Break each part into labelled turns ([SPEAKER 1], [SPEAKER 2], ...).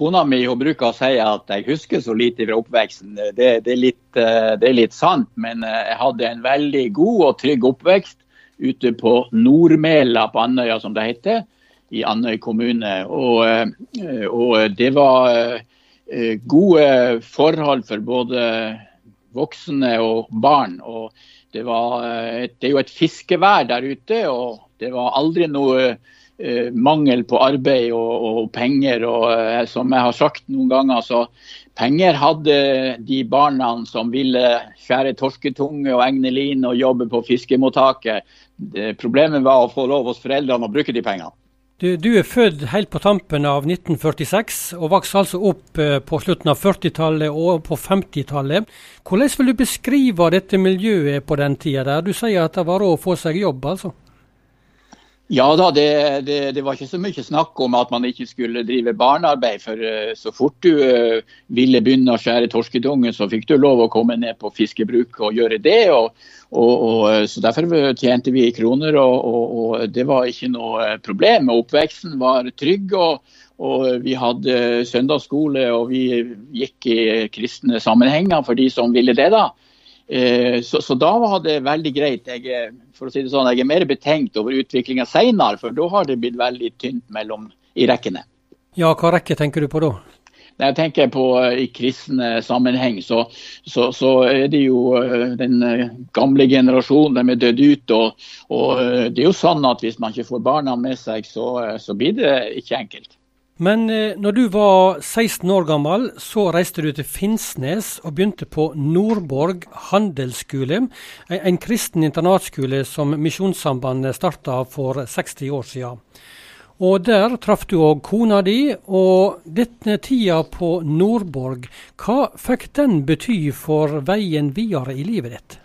[SPEAKER 1] kona mi hun bruker å si at jeg husker så lite fra oppveksten. Det, det, er litt, det, er litt, sant, men jeg hadde en veldig god og trygg oppvekst ute på Nordmela på Andøya, som det heter, i Andøy kommune. Og, og det var gode forhold for både voksne og barn. og det, var, det er jo et fiskevær der ute, og det var aldri noe Eh, mangel på arbeid og, og penger. og uh, Som jeg har sagt noen ganger, så penger hadde de barna som ville skjære torsketunge og egne lin og jobbe på fiskemottaket. Det, problemet var å få lov hos foreldrene å bruke de pengene.
[SPEAKER 2] Du, du, er født helt på tampen av 1946, og vokste altså opp uh, på slutten av 40-tallet og på 50-tallet. Hvordan vil du beskrive dette miljøet på den tida? Du sier at det var råd å få seg jobb, altså?
[SPEAKER 1] Ja da, det, det, det, var ikke så mye snakk om at man ikke skulle drive barnearbeid. For uh, så fort du uh, ville begynne å skjære torskedungen, så fikk du lov å komme ned på fiskebruk og gjøre det. Og, og, og, eh, så Derfor tjente vi kroner, og, det var ikke noe problem. Oppveksten var trygg. og vi hadde søndagsskole og vi gikk i kristne sammenhenger for de som ville det. da. Eh, så, så, da var det veldig greit. Jeg, for å si det sånn, jeg er mer betenkt over utviklinga senere, for da har det blitt veldig tynt mellom i rekkene.
[SPEAKER 2] Ja, hva rekke tenker du på da?
[SPEAKER 1] Når jeg tenker på eh, i kristne sammenheng, så, så, så, er det jo eh, den gamle generasjonen, de er dødd ut. Og, og, det er jo sånn at hvis man ikke får barna med seg, så, så blir det ikke enkelt.
[SPEAKER 2] Men eh, når du var 16 år gammel, så reiste du til Finnsnes og begynte på Nordborg handelsskole, en kristen internatskole som Misjonssambandet starta for 60 år siden. Og der traff du òg kona di, og denne tida på Nordborg, hva fikk den bety for veien videre i livet ditt?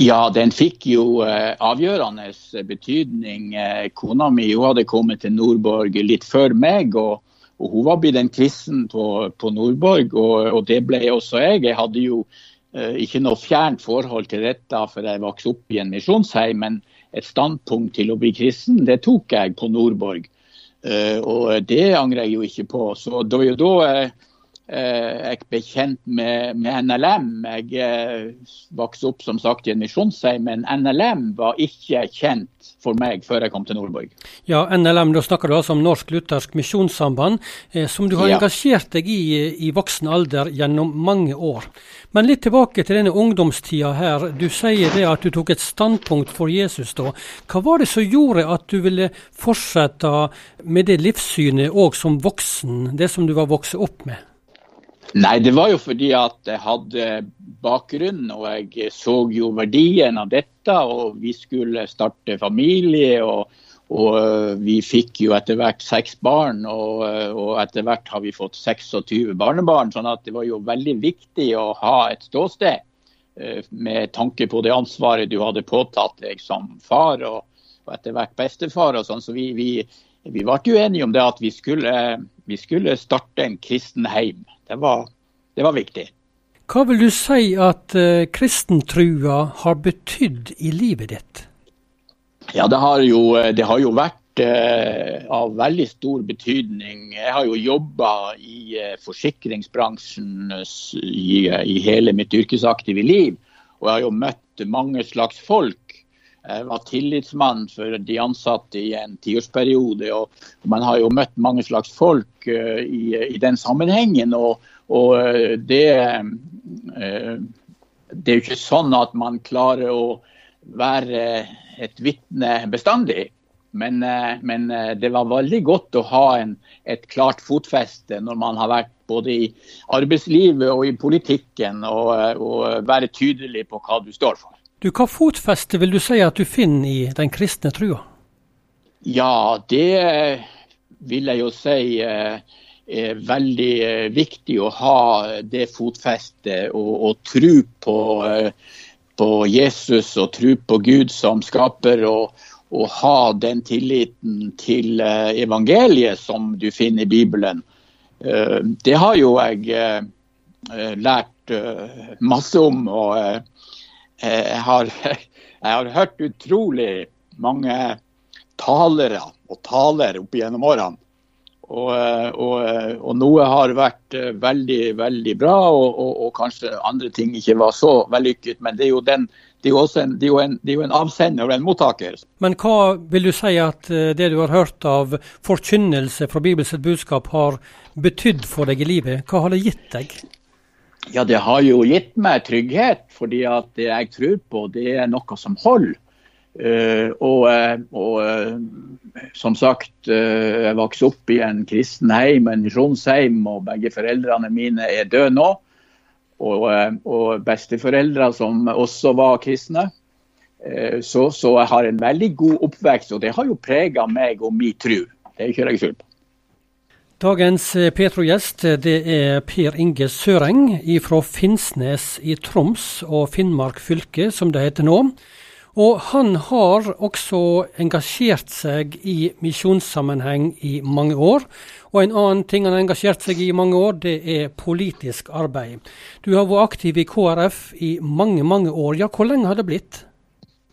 [SPEAKER 1] Ja, den fikk jo eh, avgjørende betydning. Eh, kona mi hadde kommet til Nordborg litt før meg. og, og Hun var blitt en kristen på, på Nordborg, og, og, det ble også jeg. Jeg hadde jo eh, ikke noe fjernt forhold til dette for jeg vokste opp i en misjonsheim, men et standpunkt til å bli kristen, det tok jeg på Nordborg. Eh, og det angrer jeg jo ikke på. Så det var jo da eh, Eh, jeg ble kjent med, med NLM. Jeg eh, vokste opp som sagt i en misjonsheim, men NLM var ikke kjent for meg før jeg kom til Nordborg.
[SPEAKER 2] Ja, NLM, da snakker du altså om Norsk Luthersk Misjonssamband, eh, som du har ja. engasjert deg i i voksen alder gjennom mange år. Men litt tilbake til denne ungdomstida her. Du sier det at du tok et standpunkt for Jesus da. Hva var det som gjorde at du ville fortsette med det livssynet òg som voksen, det som du var vokst opp med?
[SPEAKER 1] Nei, det var jo fordi at jeg hadde bakgrunn og jeg så jo verdien av dette. Og vi skulle starte familie. og, og øh, vi fikk jo etter hvert seks barn, og, øh, og, etter hvert har vi fått 26 barnebarn. sånn at det var jo veldig viktig å ha et ståsted øh, med tanke på det ansvaret du hadde påtatt deg som far og, og etter hvert bestefar. og sånn, Så vi, vi, vi ble uenige enige om det at vi skulle, vi skulle starte en kristen heim. Det var, det var viktig.
[SPEAKER 2] Hva vil du si at uh, kristentrua har betydd i livet ditt?
[SPEAKER 1] Ja, Det har jo, eh, det har jo vært uh, av veldig stor betydning. Jeg har jo jobba i uh, forsikringsbransjen i, i, hele mitt yrkesaktive liv. Og jeg har jo møtt mange slags folk. Jeg var tillitsmann for de ansatte i en tiårsperiode. og Man har jo møtt mange slags folk uh, i, i, den sammenhengen. og, og uh, det, det er jo ikke sånn at man klarer å være et vitne bestandig. Men, men, det var veldig godt å ha en, et klart fotfeste når man har vært både i arbeidslivet og i politikken, og, og være tydelig på hva du står for.
[SPEAKER 2] Du, Hva fotfeste vil du si at du finner i den kristne trua?
[SPEAKER 1] Ja, det vil jeg jo si eh, er veldig eh, viktig å ha det fotfestet og, og tro på, eh, på, Jesus og tro på Gud som skaper. og, og ha den tilliten til evangeliet som du finner i Bibelen. Det har jo jeg lært masse om. og jeg har, jeg har hørt utrolig mange talere og taler opp gjennom årene. Og, og, og, noe har vært veldig, veldig bra, og, og, kanskje andre ting ikke var så vellykket. Men det er jo, den, det er jo, en, det er en, det er jo en, avsender og en mottaker.
[SPEAKER 2] Men hva vil du si at det du har hørt av forkynnelse fra Bibels budskap har betydd for deg i livet? Hva har det gitt deg?
[SPEAKER 1] Ja, det har jo gitt meg trygghet, fordi at det jeg tror på, det er noe som holder. Uh, og, eh, og uh, som sagt, uh, jeg vokste opp i en kristen heim, en misjonsheim, og begge foreldrene mine er døde nå. Og, og besteforeldre som også var kristne. Så, så, jeg har en veldig god oppvekst, og det har jo prega meg og min tru. Det er ikke jeg skjul på.
[SPEAKER 2] Dagens Petro-gjest det er Per Inge Søreng fra Finnsnes i Troms og Finnmark fylke, som det heter nå. Og han har også engasjert seg i misjonssammenheng i mange år. Og en annen ting han har engasjert seg i i mange år, det er politisk arbeid. Du har vært aktiv i KrF i mange, mange år. Ja, hvor lenge har det blitt?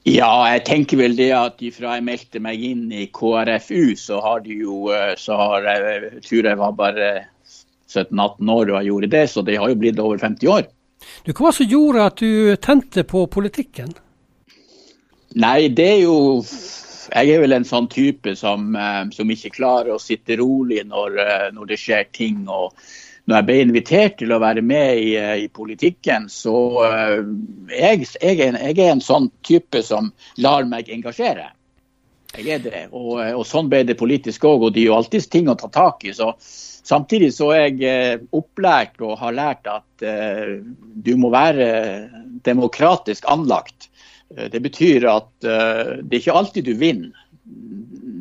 [SPEAKER 1] Ja, jeg tenker vel det at fra jeg meldte meg inn i KrFU, så har de jo eh, så har jeg, tror jeg var bare 17-18 år og jeg gjorde det, så det har jo blitt over 50 år.
[SPEAKER 2] Du, hva som gjorde at du tente på politikken?
[SPEAKER 1] Nei, det er jo Jeg er vel en sånn type som, eh, som ikke klarer å sitte rolig når, eh, når, det skjer ting. og når jeg ble invitert til å være med i, eh, i politikken, så uh, jeg, jeg, er en, jeg er en sånn type som lar meg engasjere. Jeg er det. Og, og sånn ble det politisk òg. Og det er jo alltid ting å ta tak i. så Samtidig så er jeg opplært og har lært at uh, du må være demokratisk anlagt. Eh, det betyr at uh, det er ikke alltid du vinner.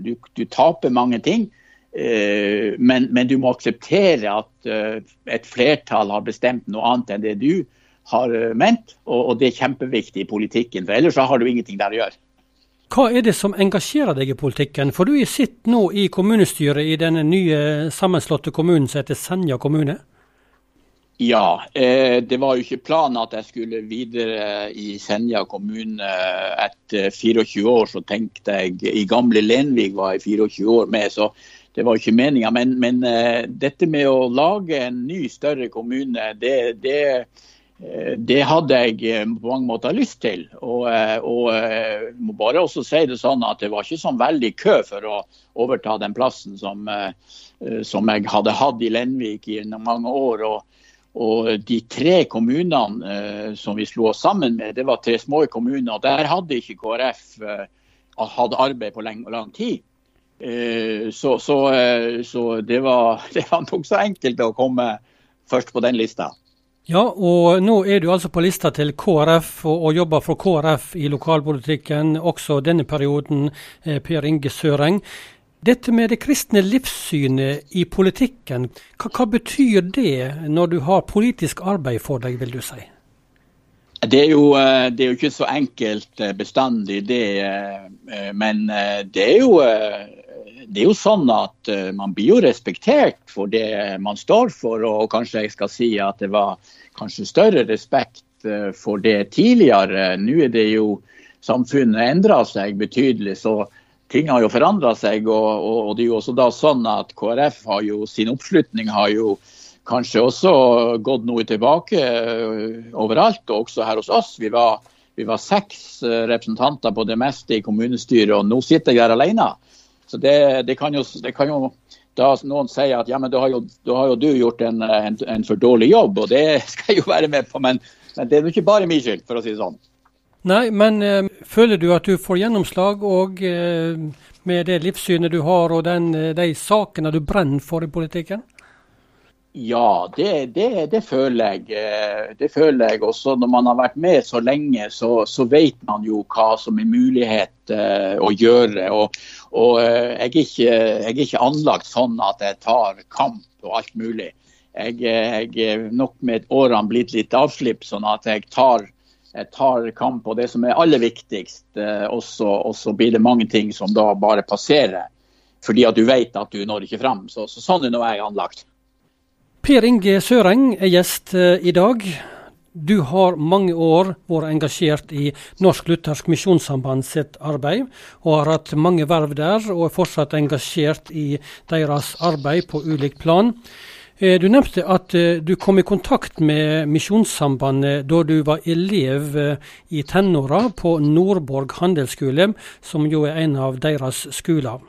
[SPEAKER 1] Du, du taper mange ting. Uh, men, men, du må akseptere at uh, et flertall har bestemt noe annet enn det du har ment. Og, og, det er kjempeviktig i politikken, for ellers har du ingenting der å gjøre.
[SPEAKER 2] Hva er det som engasjerer deg i politikken? For du sitter nå i kommunestyret i denne nye sammenslåtte kommunen som heter Senja kommune?
[SPEAKER 1] Ja, eh, det var jo ikke planen at jeg skulle videre i Senja kommune. Etter 24 år så tenkte jeg I gamle Lenvik var jeg 24 år med, så det var ikke meninga. Men, men uh, dette med å lage en ny, større kommune, det, det, uh, det hadde jeg eh, på mange måter lyst til. Og, og må bare også si det sånn at det var ikke sånn veldig kø for å overta den plassen som, som jeg hadde hatt i Lenvik i mange år. og og de tre kommunene eh, som vi slo oss sammen med, det var tre små kommuner. Der hadde ikke KrF eh, hatt arbeid på lang, lang tid. Eh, så, så, eh, så, det var, det var nokså enkelt å komme først på den lista.
[SPEAKER 2] Ja, og nå er du altså på lista til KrF og, og jobber for KrF i lokalpolitikken også denne perioden, eh, Per Inge Søreng. Dette med det kristne livssynet i politikken, hva, hva, betyr det når du har politisk arbeid for deg, vil du si?
[SPEAKER 1] Det er, jo, det er jo ikke så enkelt bestandig, det. Men det er jo, det er jo sånn at man blir jo respektert for det man står for. Og kanskje jeg skal si at det var kanskje større respekt for det tidligere. Nå er det jo samfunnet endra seg betydelig. så ting har jo forandra seg. Og, og, og, det er jo også da sånn at KrF har jo sin oppslutning har jo kanskje også gått noe tilbake uh, overalt, og også her hos oss. Vi var, vi var seks representanter på det meste i kommunestyret, og nå sitter jeg der alene. Så det, det, kan jo, det, kan jo, da noen sier at ja, men da har jo, da har jo du gjort en, en, en, for dårlig jobb, og det skal jeg jo være med på. Men, men det er jo ikke bare min skyld, for å si det sånn.
[SPEAKER 2] Nei, men øh, føler du at du får gjennomslag og øh, med det livssynet du har og den, eh, de sakene du brenner for i politikken?
[SPEAKER 1] Ja, det, det, det, føler jeg. Eh, det føler jeg også. Når man har vært med så lenge, så, så vet man jo hva som er mulighet eh, å gjøre. Og, og eh, jeg, er ikke, jeg, er ikke, anlagt sånn at jeg tar kamp og alt mulig. Jeg, jeg er nok med årene blitt litt avslipp, sånn at jeg tar jeg tar kamp på det som er aller viktigst. Eh, og så blir det mange ting som da bare passerer. Fordi at du vet at du når ikke fram. Så, så sånn er nå jeg anlagt.
[SPEAKER 2] Per Inge Søreng er gjest eh, i dag. Du har mange år vært engasjert i Norsk Luthersk Misjonssamband sitt arbeid, og har hatt mange verv der, og er fortsatt engasjert i deres arbeid på ulikt plan. Eh, du nevnte at eh, du kom i kontakt med Misjonssambandet da du var elev i tenåra på Nordborg handelsskole, som jo er en av deres skoler.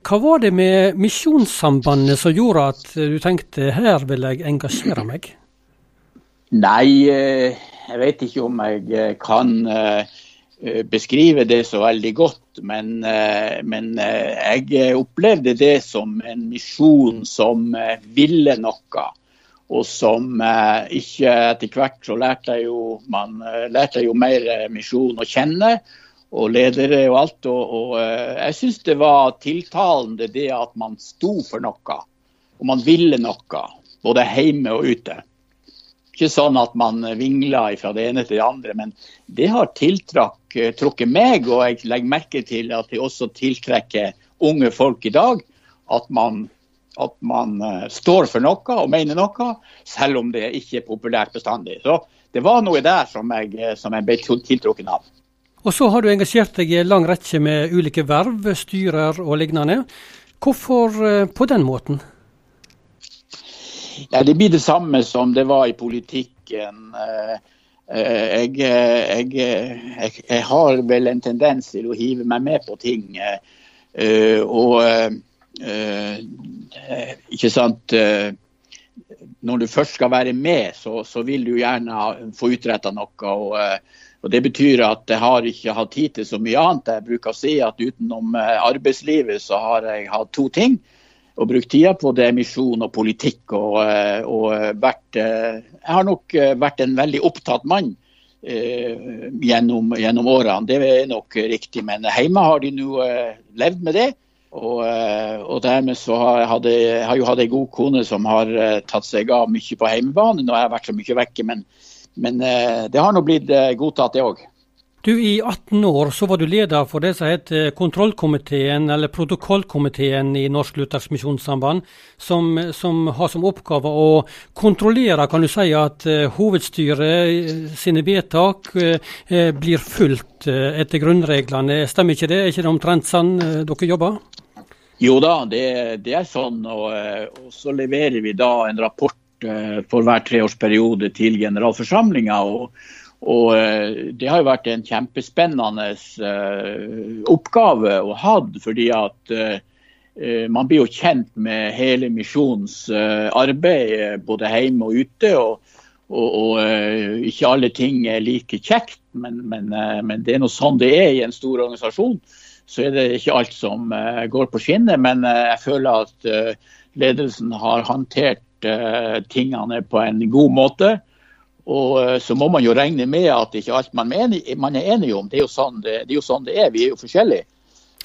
[SPEAKER 2] Hva var det med Misjonssambandet som gjorde at du tenkte her vil jeg engasjere meg?
[SPEAKER 1] Nei, eh, jeg vet ikke om jeg eh, kan eh, beskrive det så veldig godt. Men, men jeg opplevde det som en misjon som ville noe. Og som ikke etter hvert så lærte jeg jo, man lærte jo mer misjon å kjenne. Og ledere og alt. Og, og jeg syns det var tiltalende det at man sto for noe. Og man ville noe. Både hjemme og ute ikke sånn at man vingla fra det ene til det andre, men det har tiltrukket meg. Og jeg legger merke til at det også tiltrekker unge folk i dag. At man, at man uh, står for noe og mener noe, selv om det ikke er populært bestandig. Så det var noe der som jeg, som jeg ble tiltrukket av.
[SPEAKER 2] Og så har du engasjert deg i en lang rekke med ulike verv, styrer og lignende. Hvorfor uh, på den måten?
[SPEAKER 1] Ja, det blir det samme som det var i politikken. Eh, eh, jeg, jeg, jeg, jeg, har vel en tendens til å hive meg med på ting. Eh, og ikke sant Når du først skal være med, så, så vil du gjerne få utretta noe. Og, og Det betyr at jeg har ikke hatt tid til så mye annet. Jeg bruker å si at utenom arbeidslivet så har jeg hatt to ting og brukt tida på det er misjon og politikk. Og, eh, og vært, eh, jeg har nok eh, vært en veldig opptatt mann eh, gjennom, gjennom, årene. Det er nok riktig. Men hjemme har de nå eh, levd med det. Og, og dermed så har jeg, jo hatt ei god kone som har tatt seg av mye på hjemmebane Nå har jeg vært så mye vekke. Men, men det har nå blitt godtatt, det òg.
[SPEAKER 2] Du, I 18 år så var du leder for det som heter kontrollkomiteen, eller protokollkomiteen i Norsk Luthersk Misjonssamband, som, som, har som oppgave å kontrollere kan du si, at hovedstyret eh, sine vedtak eh, blir fulgt etter grunnreglene. Stemmer ikke det? Er ikke det omtrent sånn dere jobber?
[SPEAKER 1] Jo da, det, det er sånn. Og, og, så leverer vi da en rapport for hver treårsperiode til generalforsamlinga. og og eh, Det har jo vært en kjempespennende uh, oppgave å ha, fordi at man blir jo kjent med hele misjonens arbeid både hjemme og ute. og, og, og Ikke alle ting er like kjekt, men, men, men, det er noe sånn det er i en stor organisasjon. Så er det ikke alt som går på skinner, men jeg føler at ledelsen har håndtert tingene på en god måte. Og eh, så må man jo regne med at ikke alt man, mener, man er enig om. Det er, sånn det, det er, jo sånn det, er Vi er jo forskjellige.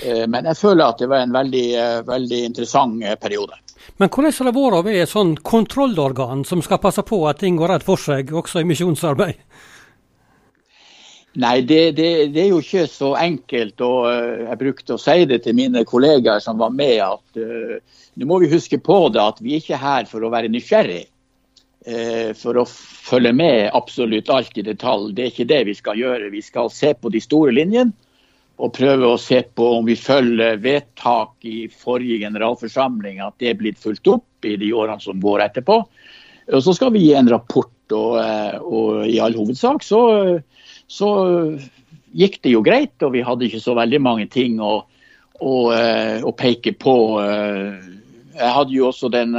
[SPEAKER 1] Eh, men jeg føler at det var en veldig, eh, veldig interessant periode.
[SPEAKER 2] Men hvordan har det vært å være et sånn kontrollorgan som skal passe på at ting går rett for seg, også i misjonsarbeid?
[SPEAKER 1] Nei, det, det, det, er jo ikke så enkelt. og Jeg brukte å si det til mine kollegaer som var med, at uh, nå må vi huske på det at vi er ikke her for å være nysgjerrig. Uh, for å følge med absolutt alt i detalj. Det er ikke det vi skal gjøre. Vi skal se på de store linjene og prøve å se på om vi følger vedtak i forrige generalforsamling, at det er blitt fulgt opp i de årene som går etterpå. Og Så skal vi gi en rapport, og, eh, og i all hovedsak så, så, gikk det jo greit. Og vi hadde ikke så veldig mange ting å, å, eh, å peke på. Jeg hadde jo også den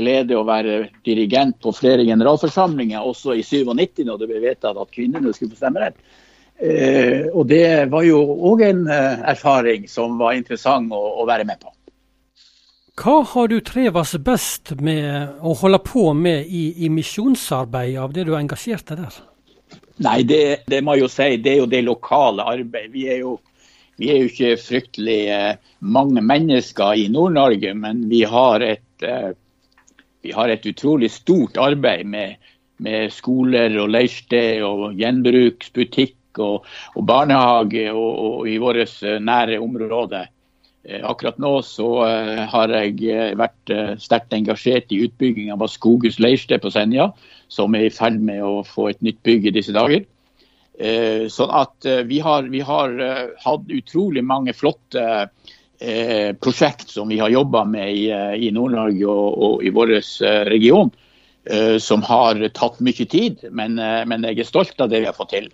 [SPEAKER 1] glede å være dirigent på flere generalforsamlinger, også i 97, når det ble vedtatt at kvinnene skulle få stemmerett. Eh, og det var jo òg en eh, erfaring som var interessant å, å, være med på.
[SPEAKER 2] Hva har du trivdes best med å holde på med i, i misjonsarbeidet av det du engasjerte der?
[SPEAKER 1] Nei, det, det, må jeg jo si, det er jo det lokale arbeidet. Vi er jo, vi er jo ikke fryktelig eh, mange mennesker i Nord-Norge, men vi har et eh, vi har et utrolig stort arbeid med, med skoler og leirsted og gjenbruksbutikk og, og barnehage og, og, i vårt eh, nære område. Akkurat nå så har jeg vært sterkt engasjert i utbygging av Skoghus leirsted på Senja, som er i ferd med å få et nytt bygg i disse dager. Sånn at vi har, vi har hatt utrolig mange flotte prosjekt som vi har jobba med i, i Nord-Norge og, og, i vår region. Som har tatt mye tid, men, men jeg er stolt av det vi har fått til.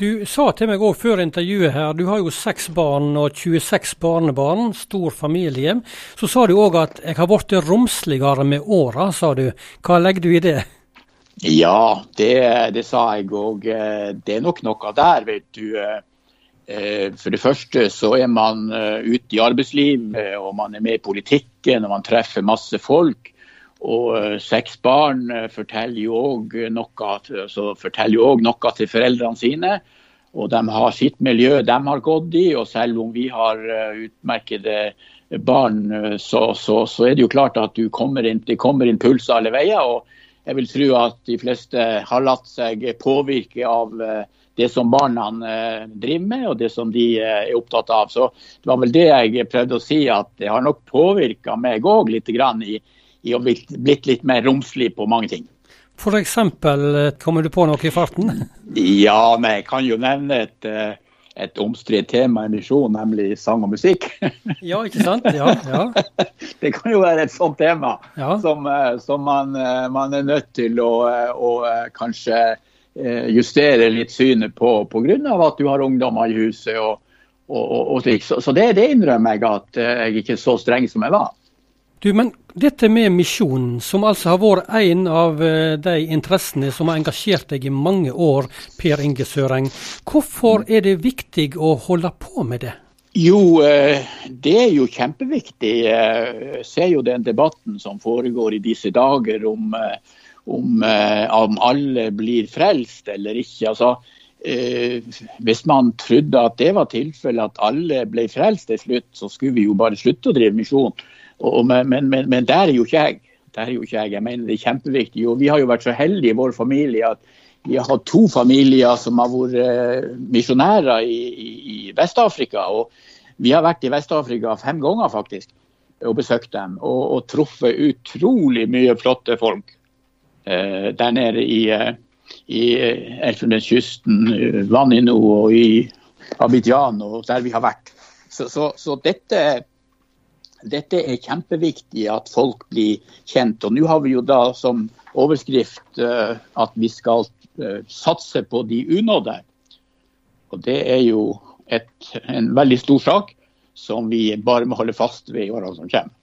[SPEAKER 2] Du sa til meg òg før intervjuet her, du har jo seks barn og 26 barnebarn, stor familie. Så sa du òg at jeg har blitt romsligere med åra, sa du. Hva legger du i det?
[SPEAKER 1] Ja, det, det sa jeg òg. Det er nok noe der, vet du. Eh, for det første så er man eh, ute i arbeidslivet, og man er med i politikken, og man treffer masse folk. Og uh, seks barn uh, forteller jo òg noe, altså, noe, til foreldrene sine. Og de har sitt miljø de har gått i. Og selv om vi har uh, utmerkede barn, så, så, så, er det jo klart at kommer inn, det kommer impulser alle veier. Og jeg vil tro at de fleste har latt seg påvirke av det som barna driver med, og det som de er opptatt av. Så det var vel det jeg prøvde å si, at det har nok påvirka meg òg litt grann i i å blitt litt mer romslig på mange ting.
[SPEAKER 2] F.eks. Eh, kommer du på noe i farten?
[SPEAKER 1] Ja, men jeg kan jo nevne et, eh, et omstridt tema i misjon, nemlig sang og musikk.
[SPEAKER 2] Ja, ikke sant? Ja, ja.
[SPEAKER 1] Det kan jo være et sånt tema ja. som, eh, som man, man, er nødt til å, å kanskje justere litt synet på pga. at du har ungdommer i huset og, og, og, og. Så, så det, det innrømmer jeg at jeg ikke er så streng som jeg var.
[SPEAKER 2] Du, men dette med misjonen, som altså har vært en av eh, de interessene som har engasjert deg i mange år, Per Inge Søreng. Hvorfor er det viktig å holde på med det?
[SPEAKER 1] Jo, eh, det er jo kjempeviktig. Jeg eh, ser jo den debatten som foregår i disse dager om, om, om alle blir frelst eller ikke. Altså, hvis man trodde at det var tilfellet, at alle ble frelst til slutt, så skulle vi jo bare slutte å drive misjon. Og, men, men, men, der er jo ikke jeg. Der er jo ikke jeg. Jeg mener det er kjempeviktig. Og vi har jo vært så heldige i vår familie at vi har hatt to familier som har vært uh, misjonærer i, i, i Vest-Afrika. Og vi har vært i Vest-Afrika fem ganger faktisk og besøkt dem. Og, og truffet utrolig mye flotte folk eh, der nede i, uh, i Elfenbenskysten, Vanino og i Abidjan og der vi har vært. Så, så, så dette dette er kjempeviktig at folk blir kjent. Og nå har vi jo da som overskrift uh, at vi skal uh, satse på de unådde. Og det er jo et, en veldig stor sak som vi bare må holde fast ved i årene som kommer.